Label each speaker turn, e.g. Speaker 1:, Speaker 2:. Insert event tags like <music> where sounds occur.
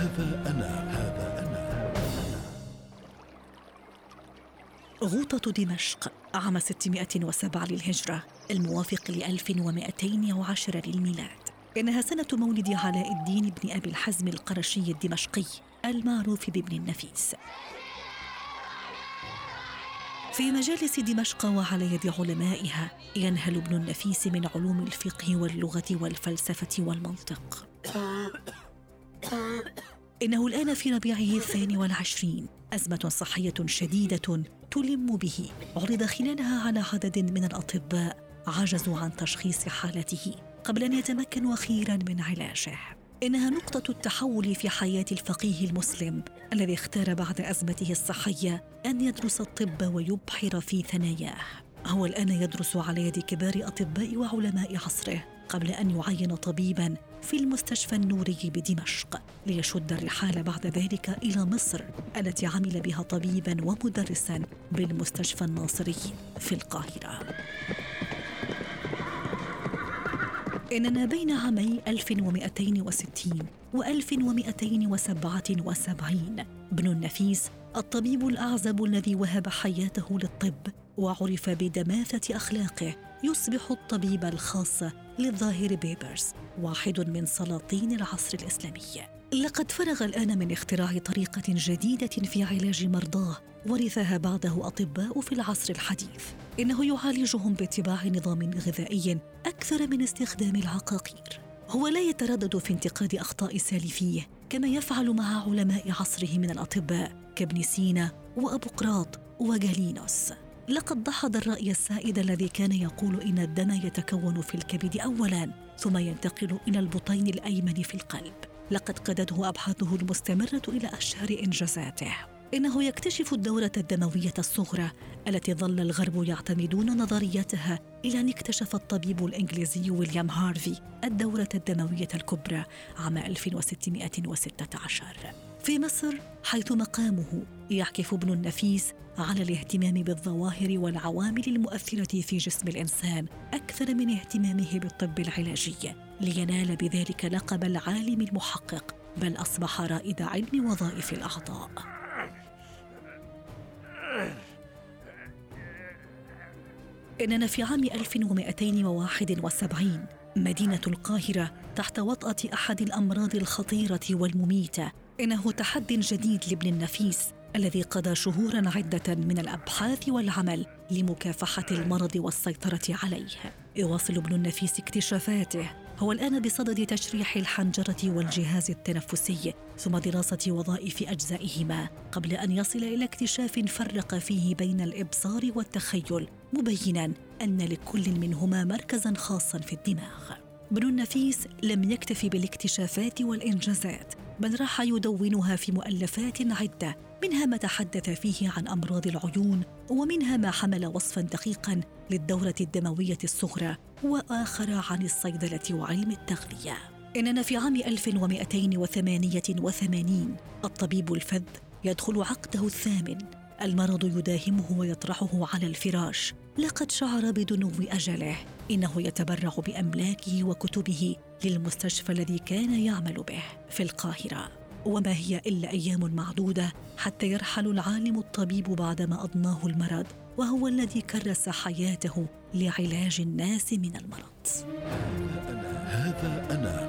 Speaker 1: هذا أنا هذا أنا.
Speaker 2: غوطة دمشق عام 607 للهجرة الموافق ل 1210 للميلاد. إنها سنة مولد علاء الدين بن أبي الحزم القرشي الدمشقي المعروف بابن النفيس. في مجالس دمشق وعلى يد علمائها ينهل ابن النفيس من علوم الفقه واللغة والفلسفة والمنطق. <coughs> إنه الآن في ربيعه الثاني والعشرين أزمة صحية شديدة تلم به. عرض خلالها على عدد من الأطباء عجزوا عن تشخيص حالته قبل أن يتمكنوا أخيرا من علاجه. إنها نقطة التحول في حياة الفقيه المسلم الذي اختار بعد أزمته الصحية أن يدرس الطب ويبحر في ثناياه. هو الآن يدرس على يد كبار أطباء وعلماء عصره قبل أن يعين طبيبا في المستشفى النوري بدمشق ليشد الرحال بعد ذلك إلى مصر التي عمل بها طبيبا ومدرسا بالمستشفى الناصري في القاهرة. إننا بين عامي 1260 و 1277 ابن النفيس الطبيب الأعزب الذي وهب حياته للطب وعرف بدماثة أخلاقه يصبح الطبيب الخاص للظاهر بيبرز واحد من سلاطين العصر الإسلامي. لقد فرغ الآن من اختراع طريقة جديدة في علاج مرضاه ورثها بعده أطباء في العصر الحديث. إنه يعالجهم باتباع نظام غذائي أكثر من استخدام العقاقير. هو لا يتردد في انتقاد أخطاء سالفيه كما يفعل مع علماء عصره من الأطباء كابن سينا وأبوقراط وجالينوس لقد دحض الرأي السائد الذي كان يقول إن الدم يتكون في الكبد أولاً ثم ينتقل إلى البطين الأيمن في القلب. لقد قادته أبحاثه المستمرة إلى أشهر إنجازاته. إنه يكتشف الدورة الدموية الصغرى التي ظل الغرب يعتمدون نظريتها إلى أن اكتشف الطبيب الإنجليزي ويليام هارفي الدورة الدموية الكبرى عام 1616 في مصر حيث مقامه يعكف ابن النفيس على الاهتمام بالظواهر والعوامل المؤثرة في جسم الإنسان أكثر من اهتمامه بالطب العلاجي لينال بذلك لقب العالم المحقق بل أصبح رائد علم وظائف الأعضاء. إننا في عام 1271 مدينة القاهرة تحت وطأة أحد الأمراض الخطيرة والمميتة إنه تحد جديد لابن النفيس الذي قضى شهورا عدة من الأبحاث والعمل لمكافحة المرض والسيطرة عليه. يواصل ابن النفيس اكتشافاته. هو الآن بصدد تشريح الحنجرة والجهاز التنفسي ثم دراسة وظائف أجزائهما قبل أن يصل إلى اكتشاف فرق فيه بين الإبصار والتخيل مبينا أن لكل منهما مركزا خاصا في الدماغ. ابن النفيس لم يكتف بالاكتشافات والإنجازات بل راح يدونها في مؤلفات عدة منها ما تحدث فيه عن أمراض العيون ومنها ما حمل وصفا دقيقا للدورة الدموية الصغرى وآخر عن الصيدلة وعلم التغذية. إننا في عام 1288 الطبيب الفذ يدخل عقده الثامن المرض يداهمه ويطرحه على الفراش. لقد شعر بدنو أجله. إنه يتبرع بأملاكه وكتبه للمستشفى الذي كان يعمل به في القاهرة. وما هي إلا أيام معدودة حتى يرحل العالم الطبيب بعدما أضناه المرض وهو الذي كرس حياته لعلاج الناس من المرض.
Speaker 1: هذا أنا.